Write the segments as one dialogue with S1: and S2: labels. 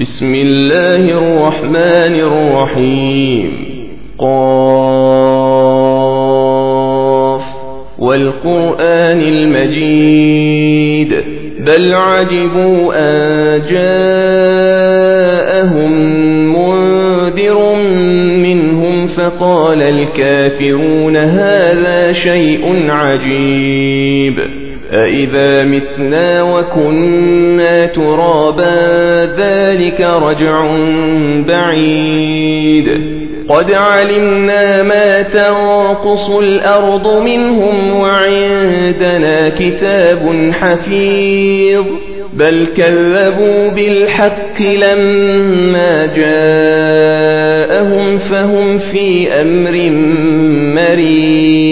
S1: بسم الله الرحمن الرحيم. قاف. والقرآن المجيد. بل عجبوا أن جاءهم منذر منهم فقال الكافرون هذا شيء عجيب. أإذا متنا وكنا ترابا ذلك رجع بعيد. قد علمنا ما تنقص الأرض منهم وعندنا كتاب حفيظ. بل كذبوا بالحق لما جاءهم فهم في أمر مريج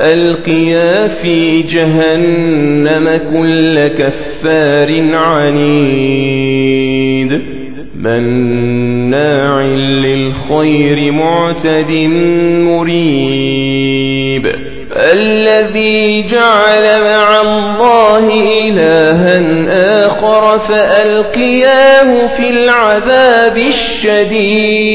S1: ألقيا في جهنم كل كفار عنيد. مناع للخير معتد مريب. الذي جعل مع الله إلها آخر فألقياه في العذاب الشديد.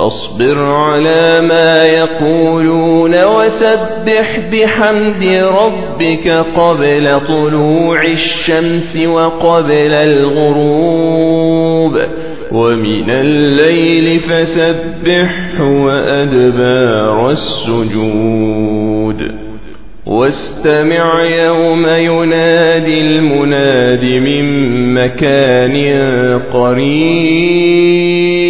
S1: فاصبر على ما يقولون وسبح بحمد ربك قبل طلوع الشمس وقبل الغروب ومن الليل فسبح وأدبار السجود واستمع يوم ينادي المناد من مكان قريب